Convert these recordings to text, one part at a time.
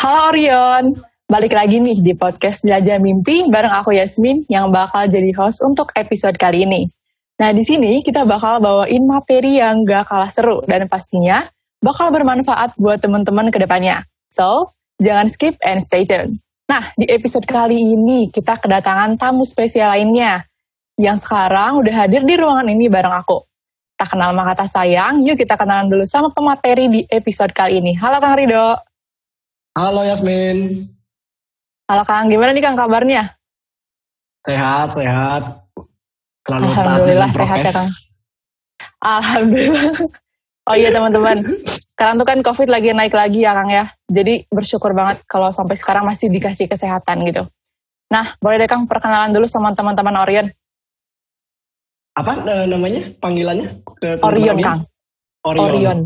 Halo Orion, balik lagi nih di podcast Jelajah Mimpi bareng aku Yasmin yang bakal jadi host untuk episode kali ini. Nah di sini kita bakal bawain materi yang gak kalah seru dan pastinya bakal bermanfaat buat teman-teman ke depannya. So, jangan skip and stay tune. Nah, di episode kali ini kita kedatangan tamu spesial lainnya yang sekarang udah hadir di ruangan ini bareng aku. Tak kenal maka kata sayang, yuk kita kenalan dulu sama pemateri di episode kali ini. Halo Kang Rido. Halo Yasmin. Halo Kang, gimana nih Kang kabarnya? Sehat, sehat. Selalu Alhamdulillah sehat ya Kang. Alhamdulillah. Oh iya teman-teman, sekarang tuh kan COVID lagi naik lagi ya Kang ya. Jadi bersyukur banget kalau sampai sekarang masih dikasih kesehatan gitu. Nah, boleh deh Kang perkenalan dulu sama teman-teman Orion. Apa uh, namanya panggilannya? Ke Orion Kang. Orion. Orion.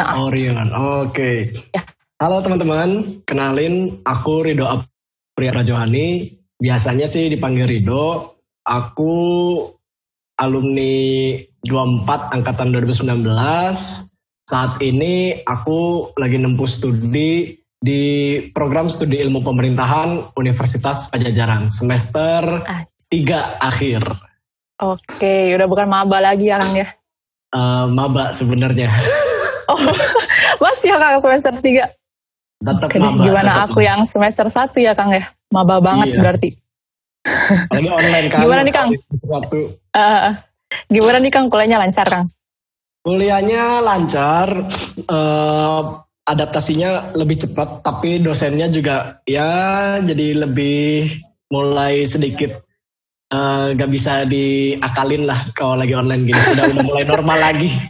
Ah, Orion. Oke. Okay. Ya. Halo teman-teman, kenalin aku Rido Apriya Rajohani. Biasanya sih dipanggil Rido. Aku alumni 24 angkatan 2019. Saat ini aku lagi nempuh studi di program studi ilmu pemerintahan Universitas Pajajaran semester 3 akhir. Oke, udah bukan maba lagi ya Kang ya? Uh, maba sebenarnya. oh, masih ya Kang semester 3? Tetap maba. Gimana tetap aku yang semester satu ya Kang ya? Maba banget iya. berarti. Online kan. Gimana nih Kang? Satu. Uh, gimana nih Kang kuliahnya lancar Kang? Kuliahnya lancar. Uh, adaptasinya lebih cepat, tapi dosennya juga ya jadi lebih mulai sedikit uh, gak bisa diakalin lah kalau lagi online gini. Udah udah mulai normal lagi.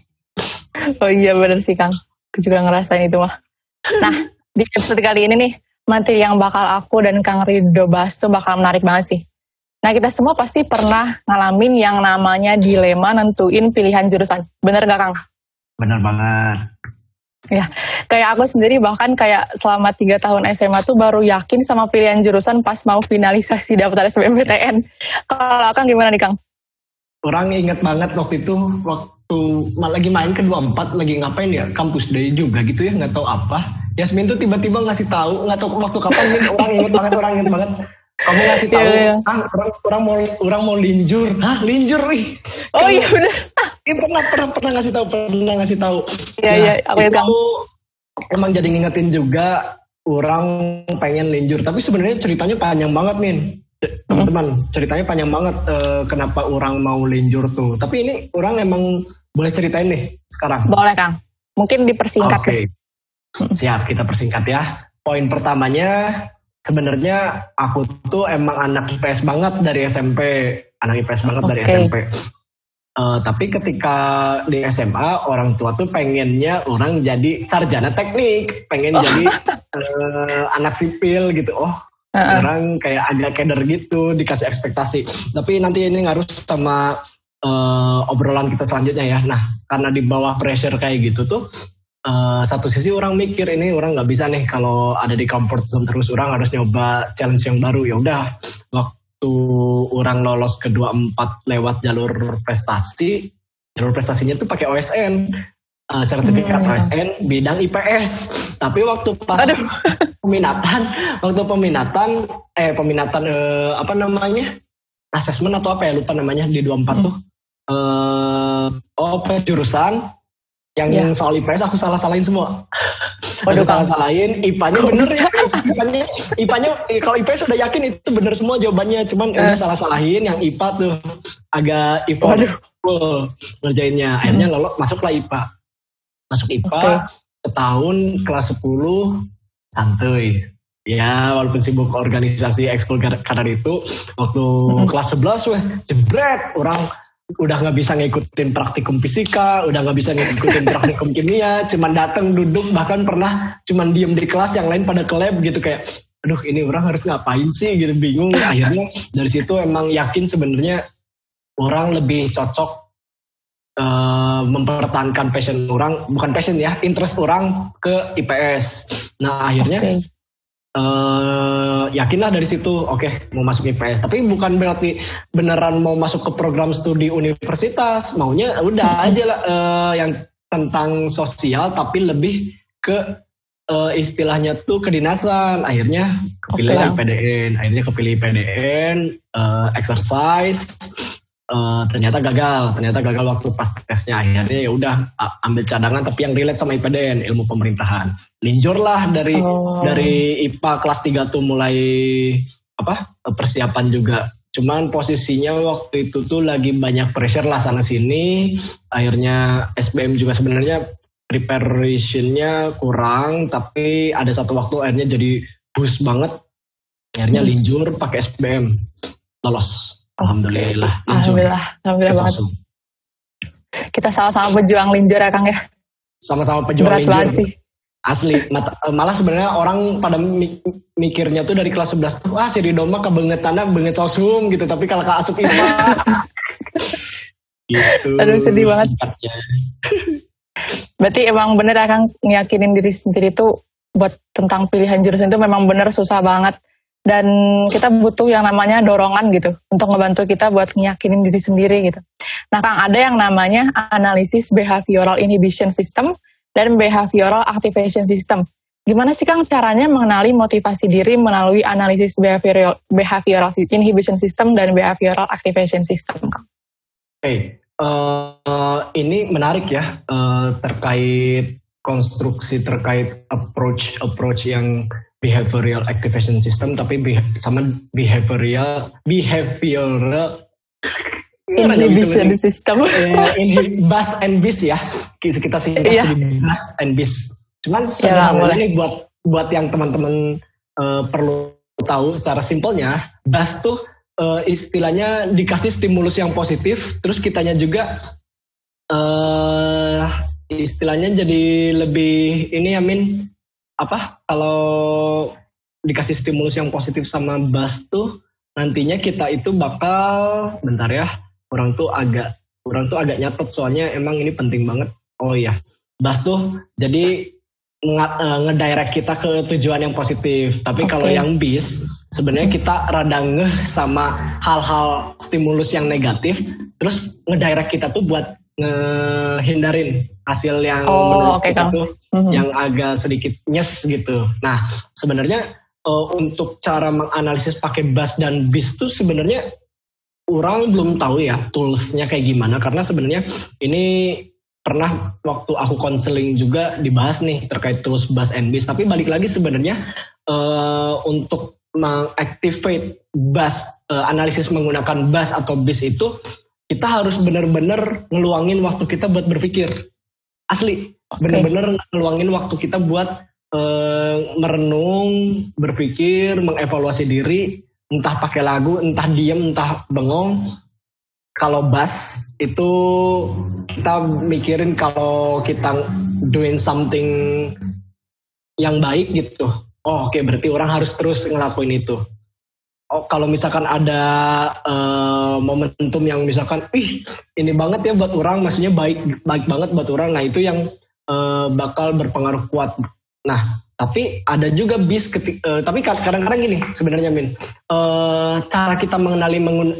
Oh iya bener sih Kang. Aku juga ngerasain itu mah. Nah, di episode kali ini nih, materi yang bakal aku dan Kang Rido bahas tuh bakal menarik banget sih. Nah kita semua pasti pernah ngalamin yang namanya dilema nentuin pilihan jurusan. Bener gak Kang? Bener banget. Ya, kayak aku sendiri bahkan kayak selama tiga tahun SMA tuh baru yakin sama pilihan jurusan pas mau finalisasi daftar SBMPTN. Kalau Kang gimana nih Kang? Orang inget banget waktu itu, waktu lagi main ke 24, lagi ngapain ya, kampus day juga gitu ya, nggak tahu apa Yasmin tuh tiba-tiba ngasih tahu nggak tahu waktu kapan nih orang inget banget orang inget banget. Kamu ngasih tahu yeah, yeah. ah orang orang mau orang mau linjur. Ah linjur nih oh iya benar ini pernah pernah pernah ngasih tahu pernah ngasih tahu. Iya yeah, iya aku tahu emang jadi ngingetin juga orang pengen linjur. Tapi sebenarnya ceritanya panjang banget min. Teman-teman ceritanya panjang banget uh, kenapa orang mau linjur tuh. Tapi ini orang emang boleh ceritain nih sekarang. Boleh kang. Mungkin dipersingkat okay. Siap, kita persingkat ya. Poin pertamanya, sebenarnya aku tuh emang anak IPS banget dari SMP. Anak IPS banget okay. dari SMP. Uh, tapi ketika di SMA, orang tua tuh pengennya orang jadi sarjana teknik. Pengen oh. jadi uh, anak sipil gitu. Oh, uh-uh. orang kayak agak keder gitu, dikasih ekspektasi. Tapi nanti ini harus sama uh, obrolan kita selanjutnya ya. Nah, karena di bawah pressure kayak gitu tuh, uh, satu sisi orang mikir ini orang nggak bisa nih kalau ada di comfort zone terus orang harus nyoba challenge yang baru ya udah waktu orang lolos kedua empat lewat jalur prestasi jalur prestasinya tuh pakai OSN uh, sertifikat hmm. OSN bidang IPS tapi waktu pas Aduh. peminatan waktu peminatan eh peminatan uh, apa namanya asesmen atau apa ya lupa namanya di 24 hmm. tuh uh, oh jurusan yang ya. soal IPS aku salah-salahin semua. Waduh, salah-salahin, IPA-nya bener ya. IPA-nya, IPA-nya kalau IPS sudah yakin itu bener semua jawabannya. Cuman eh. salah-salahin yang IPA tuh agak IPA Waduh. full ngerjainnya. Akhirnya hmm. lolos masuklah IPA. Masuk IPA okay. setahun kelas 10 santuy. Ya, walaupun sibuk organisasi ekskul karena itu, waktu hmm. kelas 11 weh, jebret, orang udah nggak bisa ngikutin praktikum fisika, udah nggak bisa ngikutin praktikum kimia, cuman datang duduk bahkan pernah cuman diem di kelas yang lain pada ke lab gitu kayak aduh ini orang harus ngapain sih? Gitu bingung. Akhirnya dari situ emang yakin sebenarnya orang lebih cocok uh, mempertahankan passion orang bukan passion ya interest orang ke IPS nah akhirnya okay uh, yakinlah dari situ oke okay, mau masuk IPS tapi bukan berarti beneran mau masuk ke program studi universitas. Maunya udah aja lah uh, yang tentang sosial tapi lebih ke uh, istilahnya tuh kedinasan. Akhirnya kepilih okay. IPDN akhirnya kepilih IPDN uh, exercise uh, ternyata gagal ternyata gagal waktu pas tesnya. Akhirnya ya udah ambil cadangan tapi yang relate sama IPDN ilmu pemerintahan linjur lah dari oh. dari IPA kelas 3 tuh mulai apa persiapan juga. Cuman posisinya waktu itu tuh lagi banyak pressure lah sana sini. Akhirnya SBM juga sebenarnya preparationnya kurang tapi ada satu waktu akhirnya jadi boost banget. Akhirnya hmm. linjur pakai SBM lolos. Alhamdulillah linjur. alhamdulillah alhamdulillah banget. Kita sama-sama pejuang linjur ya Kang ya? Sama-sama pejuang Berat linjur. sih. Asli malah sebenarnya orang pada mikirnya tuh dari kelas 11 tuh ah si Ridho mah kebengetannya benget sosum gitu tapi kalau ke asup IPA gitu aduh sedih banget Berarti emang bener akan ya, ngiyakinin diri sendiri itu buat tentang pilihan jurusan itu memang bener susah banget. Dan kita butuh yang namanya dorongan gitu untuk ngebantu kita buat ngiyakinin diri sendiri gitu. Nah Kang ada yang namanya analisis behavioral inhibition system dan behavioral activation system. Gimana sih Kang caranya mengenali motivasi diri melalui analisis behavioral, behavioral inhibition system dan behavioral activation system Kang? Hey, Uh, ini menarik ya uh, terkait konstruksi terkait approach approach yang behavioral activation system tapi beha sama behavioral behavioral inhibition system ini bus and bis ya. Kita singkat yeah. bus and bis. Cuman ya, sebenarnya ini buat buat yang teman-teman uh, perlu tahu secara simpelnya bus tuh uh, istilahnya dikasih stimulus yang positif, terus kitanya juga uh, istilahnya jadi lebih ini ya Min apa kalau dikasih stimulus yang positif sama bas tuh nantinya kita itu bakal bentar ya orang tuh agak orang tuh agak nyatet soalnya emang ini penting banget oh iya bas tuh jadi Eh, ngedirect kita ke tujuan yang positif. Tapi okay. kalau yang bis, sebenarnya kita rada ngeh sama hal-hal stimulus yang negatif, terus ngedirect kita tuh buat ngehindarin hasil yang oh, menurut okay, kita tuh mm-hmm. yang agak sedikit nyes gitu. Nah, sebenarnya uh, untuk cara menganalisis pakai bus dan bis tuh sebenarnya orang belum tahu ya toolsnya kayak gimana karena sebenarnya ini pernah waktu aku konseling juga dibahas nih terkait tools bus and bis tapi balik lagi sebenarnya uh, untuk mengactivate bus uh, analisis menggunakan bus atau bis itu kita harus benar-benar ngeluangin waktu kita buat berpikir asli okay. benar-benar ngeluangin waktu kita buat uh, merenung berpikir mengevaluasi diri entah pakai lagu entah diem entah bengong kalau bass itu kita mikirin kalau kita doing something yang baik gitu. Oh, oke okay, berarti orang harus terus ngelakuin itu. Oh, kalau misalkan ada uh, momentum yang misalkan, ih ini banget ya buat orang, maksudnya baik baik banget buat orang. Nah itu yang uh, bakal berpengaruh kuat. Nah tapi ada juga bis ketik, uh, tapi kadang-kadang gini sebenarnya Min. Uh, cara kita mengenali mengun,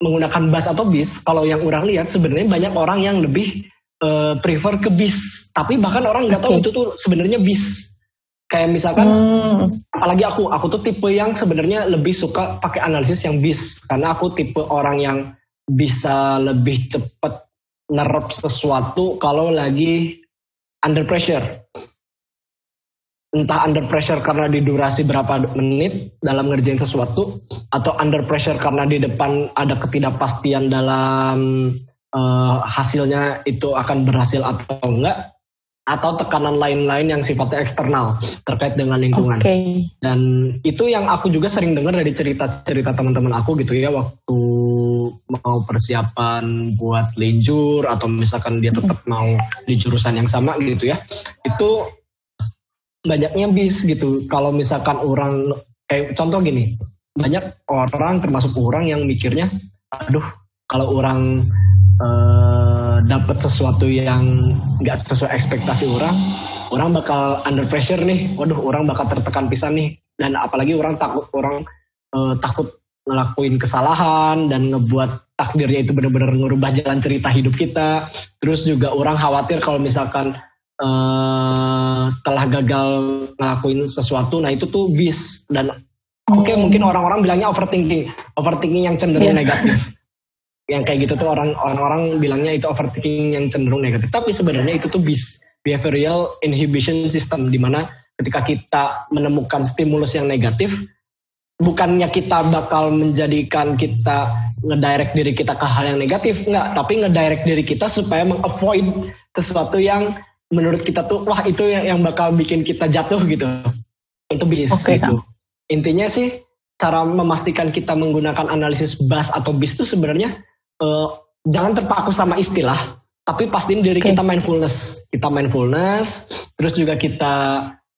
menggunakan bus atau bis, kalau yang orang lihat sebenarnya banyak orang yang lebih uh, prefer ke bis. Tapi bahkan orang nggak tahu itu tuh sebenarnya bis. Kayak misalkan, hmm. apalagi aku, aku tuh tipe yang sebenarnya lebih suka pakai analisis yang bis. Karena aku tipe orang yang bisa lebih cepat nerap sesuatu kalau lagi under pressure entah under pressure karena di durasi berapa menit dalam ngerjain sesuatu atau under pressure karena di depan ada ketidakpastian dalam uh, hasilnya itu akan berhasil atau enggak atau tekanan lain-lain yang sifatnya eksternal terkait dengan lingkungan. Okay. Dan itu yang aku juga sering dengar dari cerita-cerita teman-teman aku gitu ya waktu mau persiapan buat lenjur atau misalkan dia tetap mau di jurusan yang sama gitu ya. Itu banyaknya bis gitu. Kalau misalkan orang kayak contoh gini, banyak orang termasuk orang yang mikirnya, aduh kalau orang eh, dapat sesuatu yang nggak sesuai ekspektasi orang, orang bakal under pressure nih. Waduh, orang bakal tertekan pisan nih. Dan apalagi orang takut orang uh, takut ngelakuin kesalahan dan ngebuat takdirnya itu benar-benar ngerubah jalan cerita hidup kita. Terus juga orang khawatir kalau misalkan uh, telah gagal ngelakuin sesuatu nah itu tuh bis dan oke okay, oh. mungkin orang-orang bilangnya overthinking overthinking yang cenderung yeah. negatif yang kayak gitu tuh orang orang bilangnya itu overthinking yang cenderung negatif tapi sebenarnya itu tuh bis behavioral inhibition system di mana ketika kita menemukan stimulus yang negatif bukannya kita bakal menjadikan kita ngedirect diri kita ke hal yang negatif enggak tapi ngedirect diri kita supaya mengavoid sesuatu yang menurut kita tuh wah itu yang, yang bakal bikin kita jatuh gitu itu bis okay, gitu intinya sih cara memastikan kita menggunakan analisis bas atau bis itu sebenarnya uh, jangan terpaku sama istilah, tapi pastiin diri okay. kita mindfulness. Kita mindfulness, terus juga kita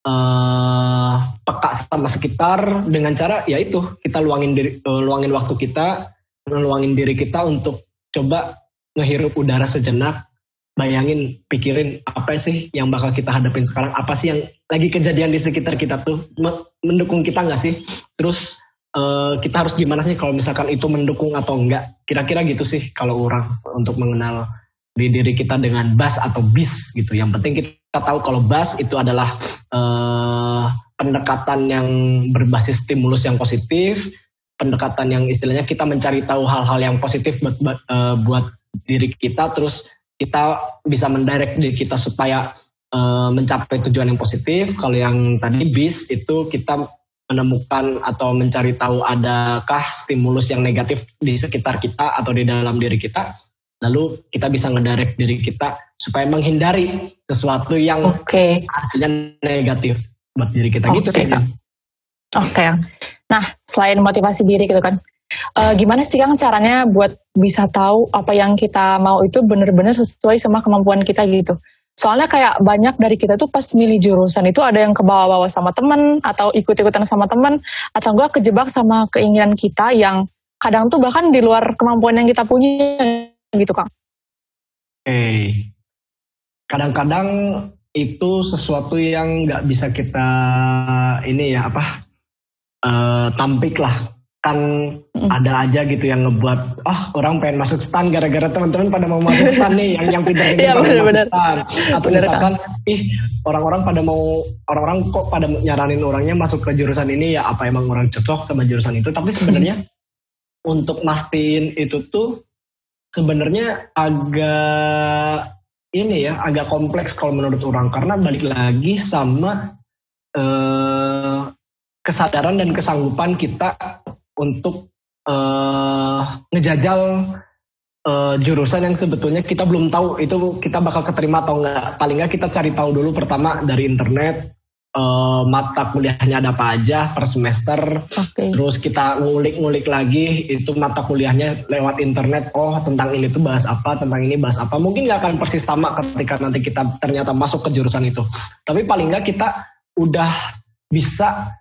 uh, peka sama sekitar dengan cara yaitu kita luangin diri, uh, luangin waktu kita, luangin diri kita untuk coba ngehirup udara sejenak. Bayangin, pikirin apa sih yang bakal kita hadapin sekarang? Apa sih yang lagi kejadian di sekitar kita tuh mendukung kita nggak sih? Terus uh, kita harus gimana sih kalau misalkan itu mendukung atau enggak? Kira-kira gitu sih kalau orang untuk mengenal di diri kita dengan bas atau bis gitu. Yang penting kita tahu kalau bas itu adalah uh, pendekatan yang berbasis stimulus yang positif, pendekatan yang istilahnya kita mencari tahu hal-hal yang positif buat, uh, buat diri kita, terus kita bisa mendirect diri kita supaya uh, mencapai tujuan yang positif. Kalau yang tadi bis itu kita menemukan atau mencari tahu adakah stimulus yang negatif di sekitar kita atau di dalam diri kita lalu kita bisa ngedirect diri kita supaya menghindari sesuatu yang okay. hasilnya negatif buat diri kita okay. gitu sih Oke. Okay. Nah, selain motivasi diri gitu kan. Uh, gimana sih Kang caranya buat bisa tahu apa yang kita mau itu benar-benar sesuai sama kemampuan kita gitu? Soalnya kayak banyak dari kita tuh pas milih jurusan itu ada yang kebawa-bawa sama temen atau ikut-ikutan sama temen atau enggak kejebak sama keinginan kita yang kadang tuh bahkan di luar kemampuan yang kita punya gitu Kang. Oke. Kadang-kadang itu sesuatu yang nggak bisa kita ini ya apa uh, tampik lah kan ada aja gitu yang ngebuat oh orang pengen masuk stan gara-gara teman-teman pada mau masuk stan nih yang yang pindah ya, bener, bener. stan atau bener, misalkan kan? ih orang-orang pada mau orang-orang kok pada nyaranin orangnya masuk ke jurusan ini ya apa emang orang cocok sama jurusan itu tapi sebenarnya untuk mastiin itu tuh sebenarnya agak ini ya agak kompleks kalau menurut orang karena balik lagi sama eh, kesadaran dan kesanggupan kita untuk uh, ngejajal uh, jurusan yang sebetulnya kita belum tahu itu kita bakal keterima atau enggak. Paling enggak kita cari tahu dulu pertama dari internet uh, mata kuliahnya ada apa aja per semester. Okay. Terus kita ngulik-ngulik lagi itu mata kuliahnya lewat internet. Oh tentang ini tuh bahas apa, tentang ini bahas apa. Mungkin nggak akan persis sama ketika nanti kita ternyata masuk ke jurusan itu. Tapi paling nggak kita udah bisa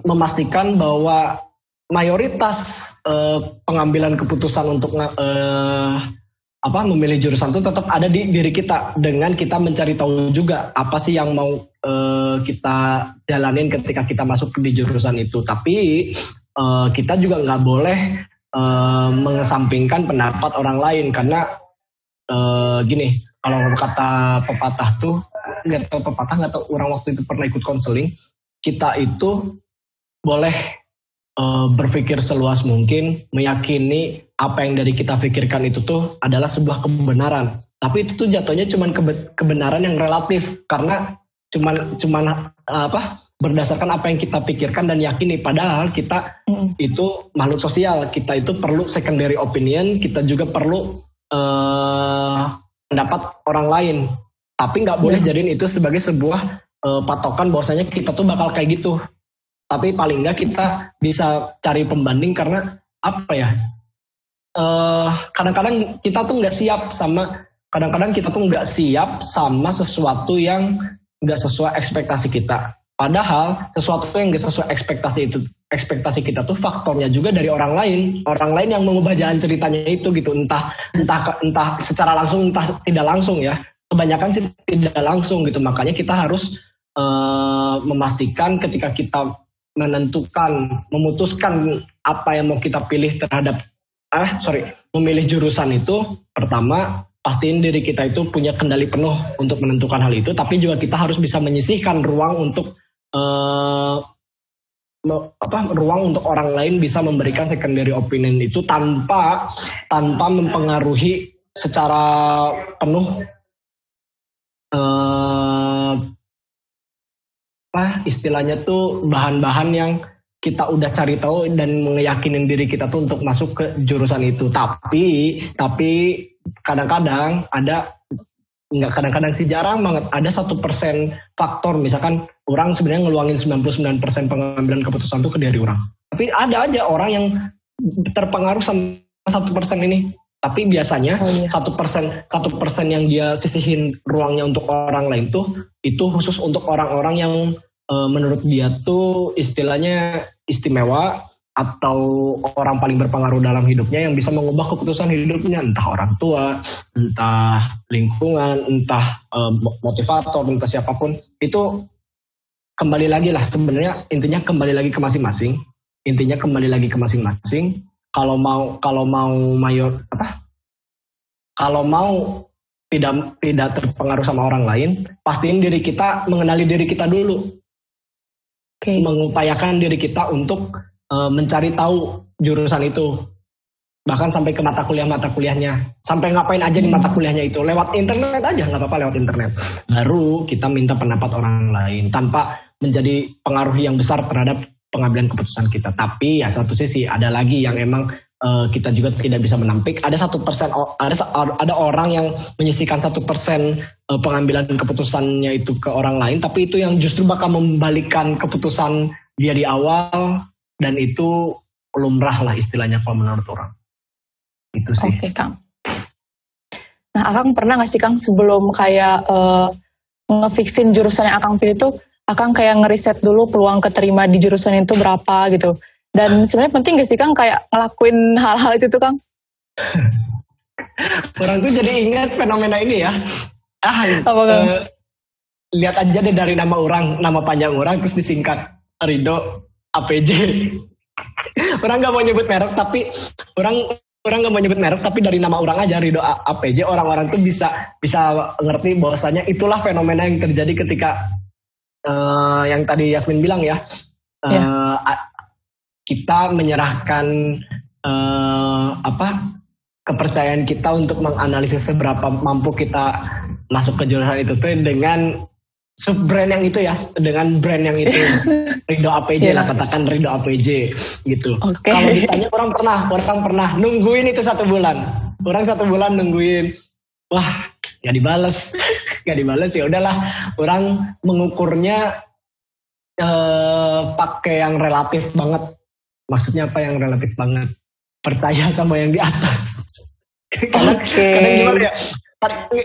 memastikan bahwa mayoritas uh, pengambilan keputusan untuk uh, apa memilih jurusan itu tetap ada di diri kita. Dengan kita mencari tahu juga apa sih yang mau uh, kita jalanin ketika kita masuk di jurusan itu. Tapi uh, kita juga nggak boleh uh, mengesampingkan pendapat orang lain. Karena uh, gini kalau kata pepatah tuh nggak tahu pepatah nggak tahu orang waktu itu pernah ikut konseling kita itu boleh uh, berpikir seluas mungkin, meyakini apa yang dari kita pikirkan itu tuh adalah sebuah kebenaran. Tapi itu tuh jatuhnya cuma kebenaran yang relatif karena cuman cuman uh, apa berdasarkan apa yang kita pikirkan dan yakini padahal kita mm. itu makhluk sosial kita itu perlu secondary opinion kita juga perlu uh, pendapat orang lain tapi nggak boleh yeah. jadiin itu sebagai sebuah uh, patokan bahwasanya kita tuh bakal kayak gitu tapi paling nggak kita bisa cari pembanding karena apa ya? Eh, kadang-kadang kita tuh nggak siap sama kadang-kadang kita tuh nggak siap sama sesuatu yang nggak sesuai ekspektasi kita. Padahal sesuatu yang nggak sesuai ekspektasi itu ekspektasi kita tuh faktornya juga dari orang lain. Orang lain yang mengubah jalan ceritanya itu gitu. Entah entah entah secara langsung entah tidak langsung ya. Kebanyakan sih tidak langsung gitu. Makanya kita harus uh, memastikan ketika kita menentukan, memutuskan apa yang mau kita pilih terhadap ah sorry memilih jurusan itu pertama pastiin diri kita itu punya kendali penuh untuk menentukan hal itu, tapi juga kita harus bisa menyisihkan ruang untuk uh, apa ruang untuk orang lain bisa memberikan secondary opinion itu tanpa tanpa mempengaruhi secara penuh uh, apa istilahnya tuh bahan-bahan yang kita udah cari tahu dan meyakinin diri kita tuh untuk masuk ke jurusan itu. Tapi tapi kadang-kadang ada nggak kadang-kadang sih jarang banget ada satu persen faktor misalkan orang sebenarnya ngeluangin 99 persen pengambilan keputusan tuh ke dari orang. Tapi ada aja orang yang terpengaruh sama satu persen ini. Tapi biasanya oh, iya. satu persen satu persen yang dia sisihin ruangnya untuk orang lain tuh itu khusus untuk orang-orang yang uh, menurut dia tuh istilahnya istimewa atau orang paling berpengaruh dalam hidupnya yang bisa mengubah keputusan hidupnya. Entah orang tua, entah lingkungan, entah uh, motivator, entah siapa pun. Itu kembali lagi lah sebenarnya intinya kembali lagi ke masing-masing. Intinya kembali lagi ke masing-masing. Kalau mau kalau mau mayor apa? Kalau mau tidak tidak terpengaruh sama orang lain pastiin diri kita mengenali diri kita dulu. Okay. mengupayakan diri kita untuk uh, mencari tahu jurusan itu. Bahkan sampai ke mata kuliah mata kuliahnya. Sampai ngapain aja di mata kuliahnya itu? Lewat internet aja nggak apa-apa lewat internet. Baru kita minta pendapat orang lain tanpa menjadi pengaruh yang besar terhadap pengambilan keputusan kita. Tapi ya satu sisi ada lagi yang emang uh, kita juga tidak bisa menampik. Ada satu persen, ada ada orang yang menyisikan satu persen uh, pengambilan keputusannya itu ke orang lain, tapi itu yang justru bakal membalikan keputusan dia di awal dan itu lumrah lah istilahnya kalau menurut orang. Itu sih. Oke Kang. Nah Akang pernah nggak sih Kang sebelum kayak uh, ngefixin jurusan yang Akang pilih tuh, Akang kayak ngeriset dulu peluang keterima di jurusan itu berapa gitu dan sebenarnya penting gak sih Kang kayak ngelakuin hal-hal itu tuh Kang? Orang tuh jadi ingat fenomena ini ya. Ah, Apa, Kang? Uh, lihat aja deh dari nama orang, nama panjang orang terus disingkat Rido APJ. orang nggak mau nyebut merek tapi orang orang nggak mau nyebut merek tapi dari nama orang aja Rido APJ orang-orang tuh bisa bisa ngerti bahwasanya itulah fenomena yang terjadi ketika uh, yang tadi Yasmin bilang ya. Uh, ya kita menyerahkan uh, apa kepercayaan kita untuk menganalisis seberapa mampu kita masuk ke jurusan itu tuh dengan sub brand yang itu ya dengan brand yang itu Rido APJ yeah. lah katakan Rido APJ gitu. Okay. Kalau ditanya orang pernah orang pernah nungguin itu satu bulan orang satu bulan nungguin wah nggak dibales nggak dibales ya udahlah orang mengukurnya eh, pakai yang relatif banget maksudnya apa yang relatif banget percaya sama yang di atas? Kadang, okay. kadang gimana ya?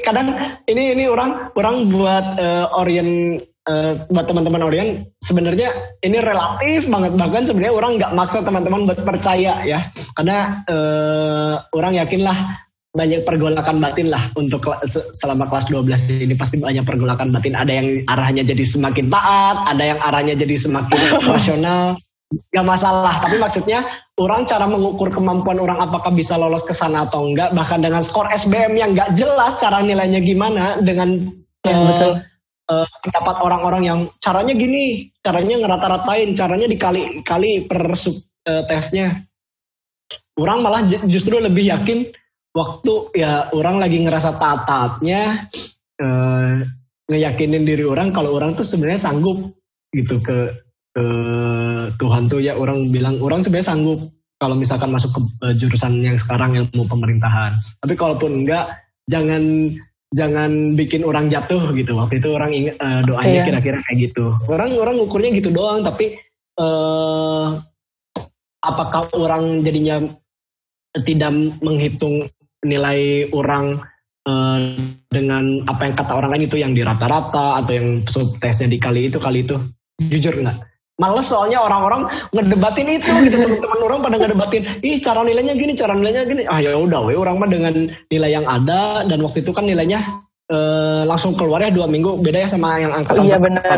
Kadang ini ini orang orang buat uh, Orient uh, buat teman-teman Orient sebenarnya ini relatif banget. Bahkan sebenarnya orang nggak maksa teman-teman buat percaya ya. Karena uh, orang yakinlah banyak pergolakan batin lah untuk selama kelas 12 ini pasti banyak pergolakan batin. Ada yang arahnya jadi semakin taat ada yang arahnya jadi semakin rasional Gak masalah, tapi maksudnya orang cara mengukur kemampuan orang apakah bisa lolos ke sana atau enggak, bahkan dengan skor SBM yang gak jelas cara nilainya gimana dengan ya, uh, betul. Uh, pendapat orang-orang yang caranya gini, caranya ngerata-ratain, caranya dikali-kali per sub, uh, tesnya. Orang malah justru lebih yakin waktu ya orang lagi ngerasa taat-taatnya uh, ngeyakinin diri orang kalau orang tuh sebenarnya sanggup gitu ke uh, Tuhan tuh ya orang bilang orang sebenarnya sanggup kalau misalkan masuk ke uh, jurusan yang sekarang yang mau pemerintahan. Tapi kalaupun enggak jangan jangan bikin orang jatuh gitu. Waktu itu orang ingat uh, doanya iya. kira-kira kayak gitu. Orang orang ukurnya gitu doang tapi uh, apakah orang jadinya tidak menghitung nilai orang uh, dengan apa yang kata orang lain itu yang di rata-rata atau yang sub tesnya dikali itu kali itu jujur nggak Males soalnya orang-orang ngedebatin itu gitu. Teman-teman orang pada ngedebatin ih cara nilainya gini cara nilainya gini. Ah ya udah we orang mah dengan nilai yang ada dan waktu itu kan nilainya eh, langsung keluar ya dua minggu. Beda ya sama yang angkatan oh, iya benar.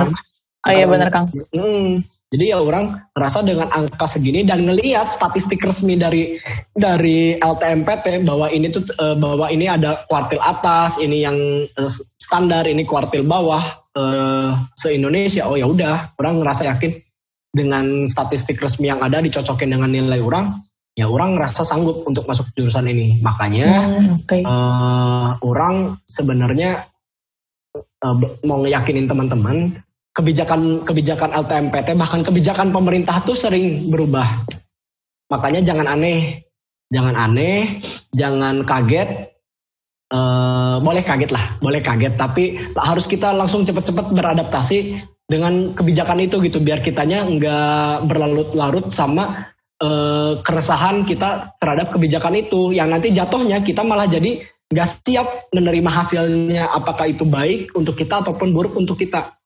Oh iya benar kang. Hmm, Jadi ya orang merasa dengan angka segini dan ngelihat statistik resmi dari dari LTMPT bahwa ini tuh uh, bahwa ini ada kuartil atas, ini yang uh, standar, ini kuartil bawah uh, se Indonesia. Oh ya udah, orang ngerasa yakin dengan statistik resmi yang ada dicocokin dengan nilai orang, ya orang ngerasa sanggup untuk masuk jurusan ini. Makanya hmm, okay. uh, orang sebenarnya uh, mau ngeyakinin teman-teman kebijakan kebijakan LTMPT bahkan kebijakan pemerintah tuh sering berubah. Makanya jangan aneh, jangan aneh, jangan kaget. Uh, boleh kaget lah, boleh kaget, tapi harus kita langsung cepat-cepat beradaptasi dengan kebijakan itu gitu, biar kitanya nggak berlarut-larut sama uh, keresahan kita terhadap kebijakan itu, yang nanti jatuhnya kita malah jadi nggak siap menerima hasilnya, apakah itu baik untuk kita ataupun buruk untuk kita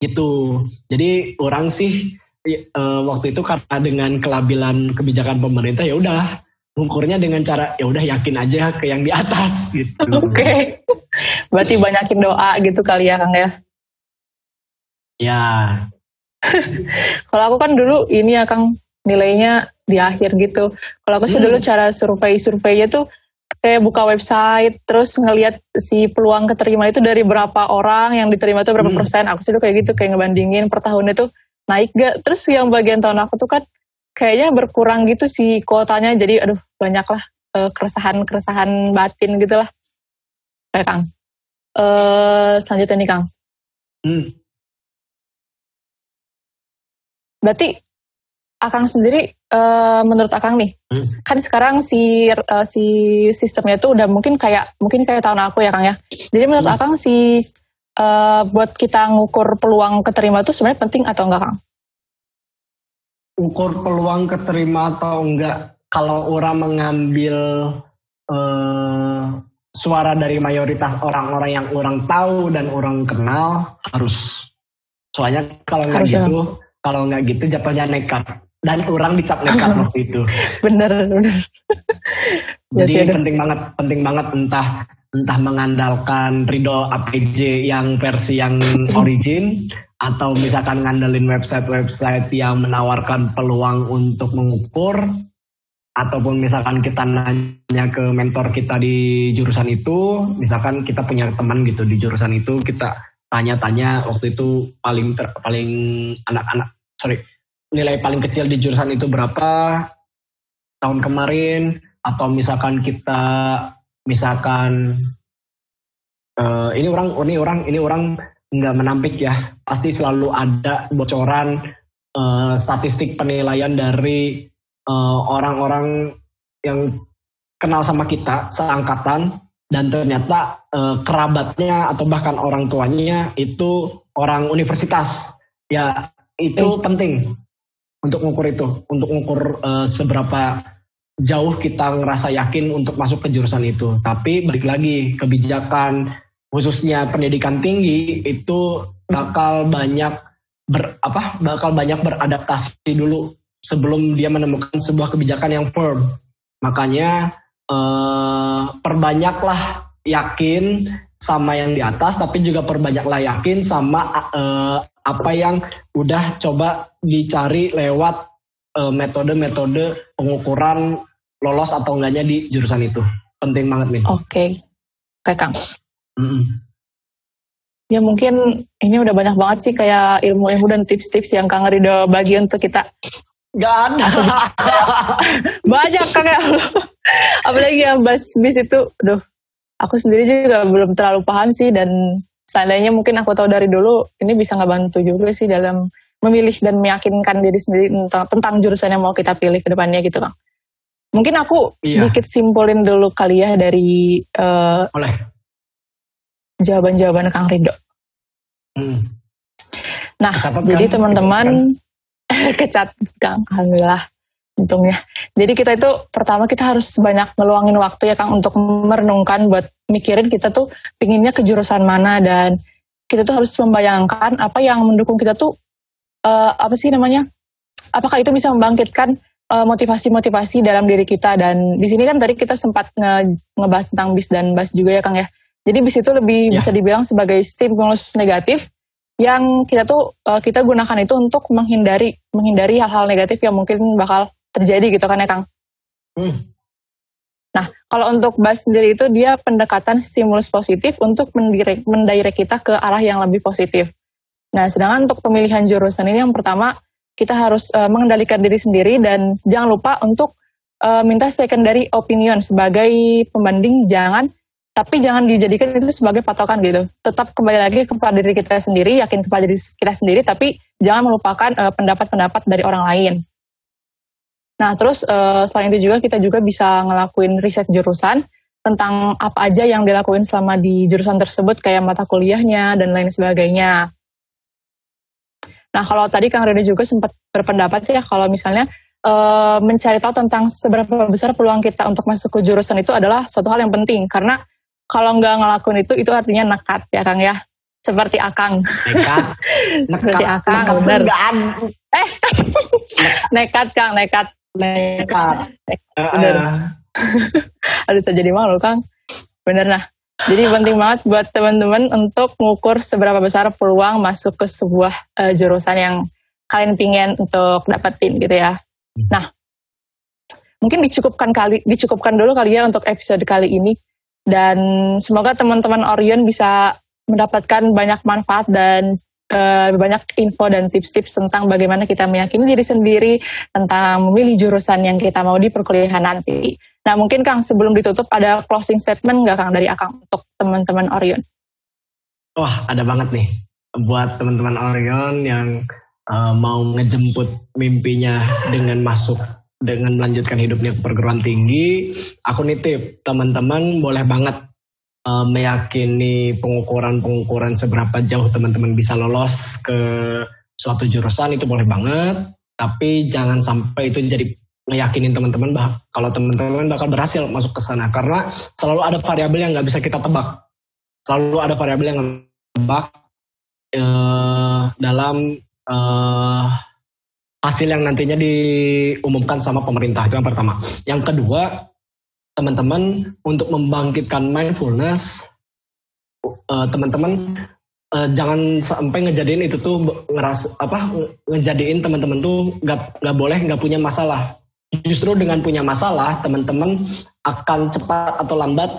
itu jadi orang sih uh, waktu itu karena dengan kelabilan kebijakan pemerintah ya udah mengukurnya dengan cara ya udah yakin aja ke yang di atas gitu. Oke. Okay. Berarti banyakin doa gitu kali ya Kang ya. Ya. Kalau aku kan dulu ini ya Kang nilainya di akhir gitu. Kalau aku sih hmm. dulu cara survei-surveinya tuh kayak buka website terus ngelihat si peluang keterima itu dari berapa orang yang diterima itu berapa hmm. persen aku sih tuh kayak gitu kayak ngebandingin per tahun itu naik gak terus yang bagian tahun aku tuh kan kayaknya berkurang gitu si kuotanya jadi aduh banyak lah uh, keresahan keresahan batin gitu lah kayak kang uh, selanjutnya nih kang hmm. Berarti Akang sendiri uh, menurut Akang nih, hmm. kan sekarang si uh, si sistemnya tuh udah mungkin kayak mungkin kayak tahun aku ya Kang ya. Jadi menurut hmm. Akang si uh, buat kita ngukur peluang keterima tuh sebenarnya penting atau enggak Kang? Ukur peluang keterima atau enggak kalau orang mengambil uh, suara dari mayoritas orang-orang yang orang tahu dan orang kenal harus. Soalnya kalau nggak gitu, kalau nggak gitu jatuhnya nekat dan orang dicap nekat waktu itu. Bener, bener. Jadi ya, penting banget, penting banget entah entah mengandalkan Rido APJ yang versi yang origin atau misalkan ngandelin website-website yang menawarkan peluang untuk mengukur ataupun misalkan kita nanya ke mentor kita di jurusan itu, misalkan kita punya teman gitu di jurusan itu, kita tanya-tanya waktu itu paling ter, paling anak-anak sorry nilai paling kecil di jurusan itu berapa tahun kemarin? Atau misalkan kita misalkan uh, ini orang ini orang ini orang nggak menampik ya. Pasti selalu ada bocoran uh, statistik penilaian dari eh, orang-orang uh, yang kenal sama kita seangkatan. Dan ternyata uh, kerabatnya atau bahkan orang tuanya itu orang universitas. Ya itu eh. penting untuk ngukur itu, untuk ngukur uh, seberapa jauh kita ngerasa yakin untuk masuk ke jurusan itu. Tapi balik lagi kebijakan khususnya pendidikan tinggi itu bakal banyak ber apa bakal banyak beradaptasi dulu sebelum dia menemukan sebuah kebijakan yang firm. Makanya eh, perbanyaklah yakin sama yang di atas, tapi juga perbanyaklah yakin sama eh, apa yang udah coba dicari lewat uh, metode-metode pengukuran lolos atau enggaknya di jurusan itu. Penting banget nih. Oke, okay. oke Kang. Mm -mm. Ya mungkin ini udah banyak banget sih kayak ilmu-ilmu dan tips-tips yang Kang Rido bagi untuk kita. Gak ada. banyak Kang ya. Apalagi yang bas bis itu, aduh. Aku sendiri juga belum terlalu paham sih dan seandainya mungkin aku tahu dari dulu ini bisa nggak bantu juga sih dalam memilih dan meyakinkan diri sendiri tentang, tentang jurusan yang mau kita pilih ke depannya gitu bang. Mungkin aku iya. sedikit simpulin dulu kali ya dari uh, jawaban-jawaban Kang Rido. Hmm. Nah, Kecatat jadi teman-teman kecat Kang, alhamdulillah untungnya. Jadi kita itu pertama kita harus banyak ngeluangin waktu ya Kang untuk merenungkan buat mikirin kita tuh pinginnya ke jurusan mana dan kita tuh harus membayangkan apa yang mendukung kita tuh uh, apa sih namanya? Apakah itu bisa membangkitkan eh, motivasi-motivasi dalam diri kita dan di sini kan tadi kita sempat nge ngebahas tentang bis dan bas juga ya Kang ya. Jadi bis itu lebih ya. bisa dibilang sebagai stimulus negatif yang kita tuh uh, kita gunakan itu untuk menghindari menghindari hal-hal negatif yang mungkin bakal terjadi gitu kan ya Kang. Hmm. Nah, kalau untuk BAS sendiri itu dia pendekatan stimulus positif untuk mendirect, mendirect kita ke arah yang lebih positif. Nah, sedangkan untuk pemilihan jurusan ini yang pertama kita harus uh, mengendalikan diri sendiri dan jangan lupa untuk uh, minta secondary opinion sebagai pembanding jangan tapi jangan dijadikan itu sebagai patokan gitu. Tetap kembali lagi kepada diri kita sendiri, yakin kepada diri kita sendiri, tapi jangan melupakan pendapat eh, pendapat-pendapat dari orang lain. Nah, terus uh, selain itu juga kita juga bisa ngelakuin riset jurusan tentang apa aja yang dilakuin selama di jurusan tersebut, kayak mata kuliahnya dan lain sebagainya. Nah, kalau tadi Kang Rene juga sempat berpendapat ya, kalau misalnya uh, mencari tahu tentang seberapa besar peluang kita untuk masuk ke jurusan itu adalah suatu hal yang penting, karena kalau nggak ngelakuin itu itu artinya nekat ya Kang ya? Seperti Akang. Nekat? Seperti Akang benar eh nekat Kang nekat nekat, bener. aduh saya jadi malu Kang. Bener nah. Jadi penting banget buat teman-teman untuk mengukur seberapa besar peluang masuk ke sebuah uh, jurusan yang kalian pingin untuk dapetin gitu ya. Nah, mungkin dicukupkan kali dicukupkan dulu kali ya untuk episode kali ini. Dan semoga teman-teman Orion bisa mendapatkan banyak manfaat dan uh, banyak info dan tips-tips tentang bagaimana kita meyakini diri sendiri tentang memilih jurusan yang kita mau di perkuliahan nanti. Nah mungkin Kang sebelum ditutup ada closing statement nggak Kang dari Akang untuk teman-teman Orion? Wah ada banget nih buat teman-teman Orion yang uh, mau ngejemput mimpinya dengan masuk dengan melanjutkan hidupnya ke perguruan tinggi, aku nitip teman-teman boleh banget uh, meyakini pengukuran-pengukuran seberapa jauh teman-teman bisa lolos ke suatu jurusan itu boleh banget, tapi jangan sampai itu jadi meyakinin teman-teman bah kalau teman-teman bakal berhasil masuk ke sana. Karena selalu ada variabel yang nggak bisa kita tebak, selalu ada variabel yang tebak uh, dalam uh, hasil yang nantinya diumumkan sama pemerintah. Itu yang pertama. Yang kedua, teman-teman untuk membangkitkan mindfulness, uh, teman-teman uh, jangan sampai ngejadiin itu tuh ngeras apa ngejadiin teman-teman tuh nggak nggak boleh nggak punya masalah. Justru dengan punya masalah, teman-teman akan cepat atau lambat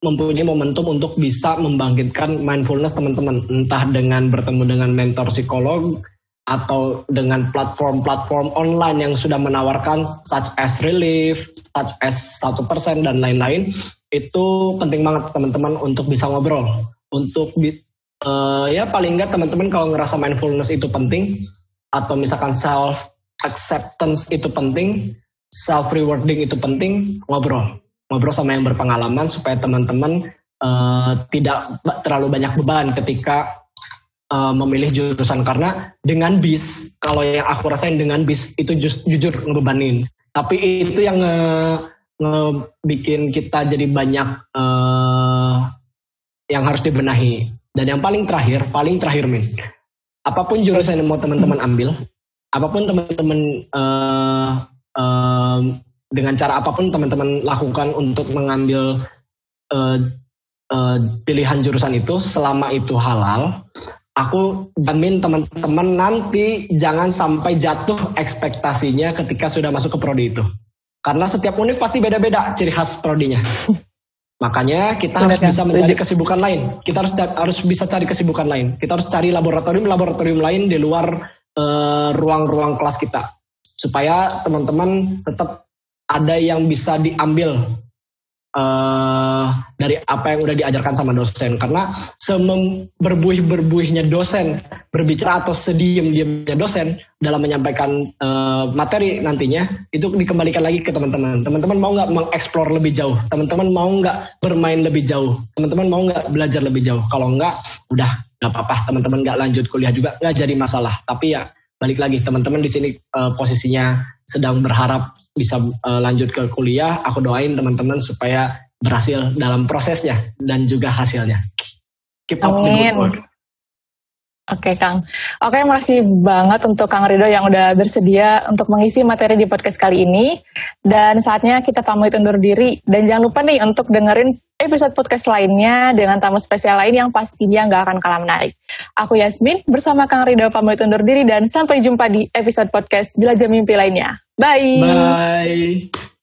mempunyai momentum untuk bisa membangkitkan mindfulness teman-teman entah dengan bertemu dengan mentor psikolog atau dengan platform-platform online yang sudah menawarkan such as relief, such as satu persen dan lain-lain, itu penting banget teman-teman untuk bisa ngobrol, untuk uh, ya paling nggak teman-teman kalau ngerasa mindfulness itu penting atau misalkan self acceptance itu penting, self rewarding itu penting, ngobrol, ngobrol sama yang berpengalaman supaya teman-teman uh, tidak terlalu banyak beban ketika uh, memilih jurusan. Karena dengan bis kalau yang aku rasain dengan bis itu just, jujur ngebebanin. Tapi itu yang nge, nge bikin kita jadi banyak uh, yang harus dibenahi. Dan yang paling terakhir paling terakhir min. Apa pun jurusan yang mau teman-teman ambil apa pun teman-teman uh, uh, dengan cara apa pun teman-teman lakukan untuk mengambil uh, uh, pilihan jurusan itu selama itu halal aku jamin teman-teman nanti jangan sampai jatuh ekspektasinya ketika sudah masuk ke prodi itu. Karena setiap unit pasti beda-beda ciri khas prodinya. Makanya kita harus bisa mencari kesibukan lain. Kita harus harus bisa cari kesibukan lain. Kita harus cari laboratorium-laboratorum lain di luar eh, ruang-ruang uh, kelas kita. Supaya teman-teman tetap ada yang bisa diambil uh, dari apa yang udah diajarkan sama dosen. Karena berbuih-berbuihnya dosen berbicara atau sediem-diemnya dosen dalam menyampaikan uh, materi nantinya itu dikembalikan lagi ke teman-teman. Teman-teman mau nggak mengeksplor lebih jauh? Teman-teman mau nggak bermain lebih jauh? Teman-teman mau nggak belajar lebih jauh? Kalau nggak udah nggak apa-apa. Teman-teman nggak lanjut kuliah juga nggak jadi masalah. Tapi ya balik lagi teman-teman di sini uh, posisinya sedang berharap bisa uh, lanjut ke kuliah. Aku doain teman-teman supaya berhasil dalam prosesnya dan juga hasilnya. Keep up Amin. the good work. Oke Kang. Oke makasih banget untuk Kang Rido yang udah bersedia untuk mengisi materi di podcast kali ini. Dan saatnya kita pamit undur diri. Dan jangan lupa nih untuk dengerin episode podcast lainnya dengan tamu spesial lain yang pastinya nggak akan kalah menarik. Aku Yasmin bersama Kang Rido pamit undur diri dan sampai jumpa di episode podcast Jelajah Mimpi lainnya. Bye! Bye!